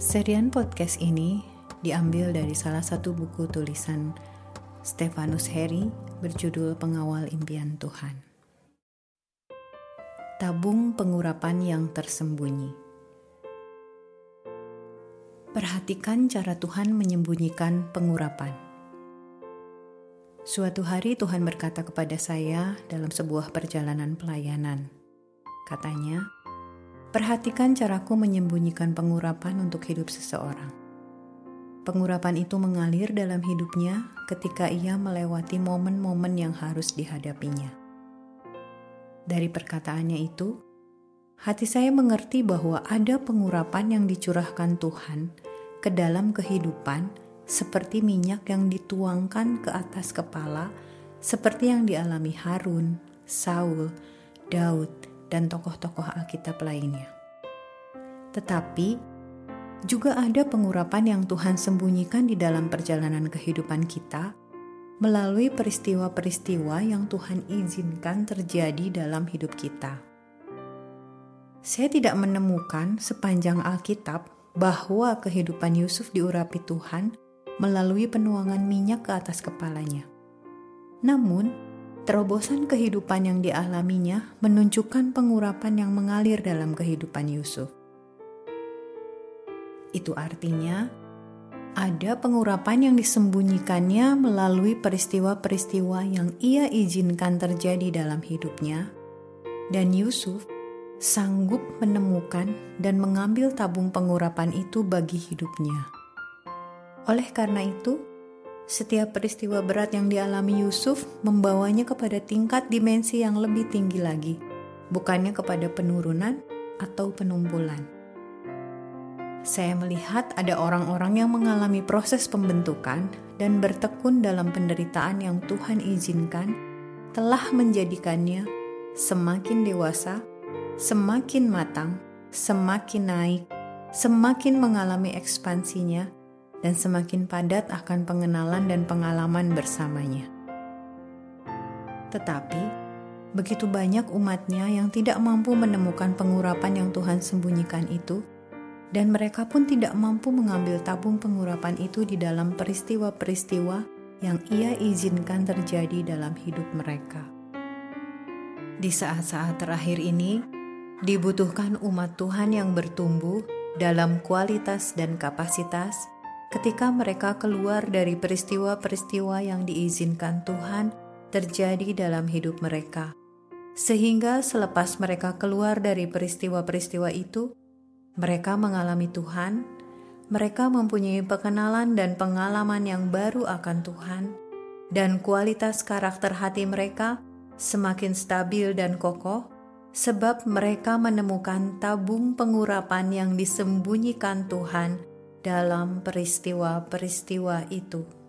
Serian podcast ini diambil dari salah satu buku tulisan Stefanus Heri berjudul Pengawal Impian Tuhan. Tabung pengurapan yang tersembunyi. Perhatikan cara Tuhan menyembunyikan pengurapan. Suatu hari Tuhan berkata kepada saya dalam sebuah perjalanan pelayanan. Katanya, Perhatikan caraku menyembunyikan pengurapan untuk hidup seseorang. Pengurapan itu mengalir dalam hidupnya ketika ia melewati momen-momen yang harus dihadapinya. Dari perkataannya itu, hati saya mengerti bahwa ada pengurapan yang dicurahkan Tuhan ke dalam kehidupan, seperti minyak yang dituangkan ke atas kepala, seperti yang dialami Harun, Saul, Daud, dan tokoh-tokoh Alkitab lainnya. Tetapi juga ada pengurapan yang Tuhan sembunyikan di dalam perjalanan kehidupan kita melalui peristiwa-peristiwa yang Tuhan izinkan terjadi dalam hidup kita. Saya tidak menemukan sepanjang Alkitab bahwa kehidupan Yusuf diurapi Tuhan melalui penuangan minyak ke atas kepalanya. Namun, Terobosan kehidupan yang dialaminya menunjukkan pengurapan yang mengalir dalam kehidupan Yusuf. Itu artinya ada pengurapan yang disembunyikannya melalui peristiwa-peristiwa yang ia izinkan terjadi dalam hidupnya, dan Yusuf sanggup menemukan dan mengambil tabung pengurapan itu bagi hidupnya. Oleh karena itu, setiap peristiwa berat yang dialami Yusuf membawanya kepada tingkat dimensi yang lebih tinggi lagi, bukannya kepada penurunan atau penumpulan. Saya melihat ada orang-orang yang mengalami proses pembentukan dan bertekun dalam penderitaan yang Tuhan izinkan telah menjadikannya semakin dewasa, semakin matang, semakin naik, semakin mengalami ekspansinya, dan semakin padat akan pengenalan dan pengalaman bersamanya. Tetapi, begitu banyak umatnya yang tidak mampu menemukan pengurapan yang Tuhan sembunyikan itu, dan mereka pun tidak mampu mengambil tabung pengurapan itu di dalam peristiwa-peristiwa yang ia izinkan terjadi dalam hidup mereka. Di saat-saat terakhir ini, dibutuhkan umat Tuhan yang bertumbuh dalam kualitas dan kapasitas ketika mereka keluar dari peristiwa-peristiwa yang diizinkan Tuhan terjadi dalam hidup mereka, sehingga selepas mereka keluar dari peristiwa-peristiwa itu, mereka mengalami Tuhan, mereka mempunyai pengenalan dan pengalaman yang baru akan Tuhan, dan kualitas karakter hati mereka semakin stabil dan kokoh, sebab mereka menemukan tabung pengurapan yang disembunyikan Tuhan dalam peristiwa-peristiwa itu.